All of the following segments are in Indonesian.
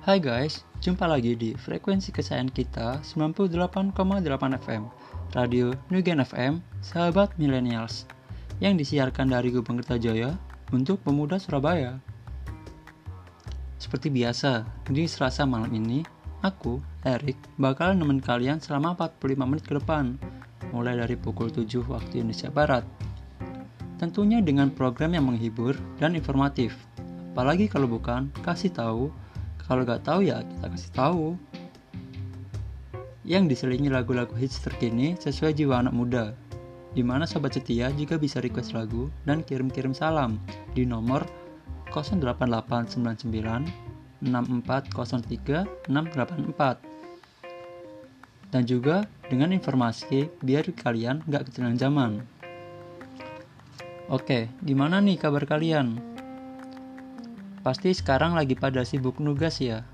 Hai guys, jumpa lagi di frekuensi kesayangan kita 98,8 FM Radio Nugen FM, sahabat millennials yang disiarkan dari Gubeng Kertajaya untuk pemuda Surabaya. Seperti biasa, di Selasa malam ini, aku, Erik, bakal nemenin kalian selama 45 menit ke depan, mulai dari pukul 7 waktu Indonesia Barat. Tentunya dengan program yang menghibur dan informatif. Apalagi kalau bukan kasih tahu, kalau gak tahu ya kita kasih tahu. Yang diselingi lagu-lagu hits terkini sesuai jiwa anak muda. Di mana sobat setia juga bisa request lagu dan kirim-kirim salam di nomor 08899 6403 684 dan juga dengan informasi biar kalian gak ketinggalan zaman. Oke, gimana nih kabar kalian? Pasti sekarang lagi pada sibuk nugas ya?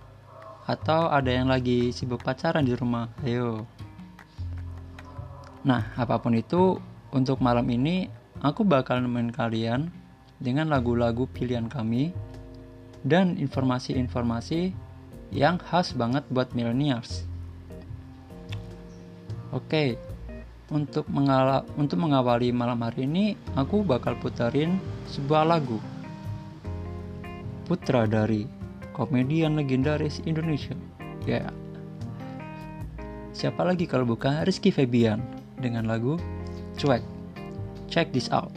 Atau ada yang lagi sibuk pacaran di rumah? Ayo. Nah, apa pun itu, untuk malam ini aku bakal nemenin kalian dengan lagu-lagu pilihan kami dan informasi-informasi yang khas banget buat millennials. Oke, untuk mengala untuk mengawali malam hari ini, aku bakal putarin sebuah lagu. Putra dari komedian legendaris Indonesia. Ya. Yeah. Siapa lagi kalau bukan Rizky Febian dengan lagu Cuek. Check this out.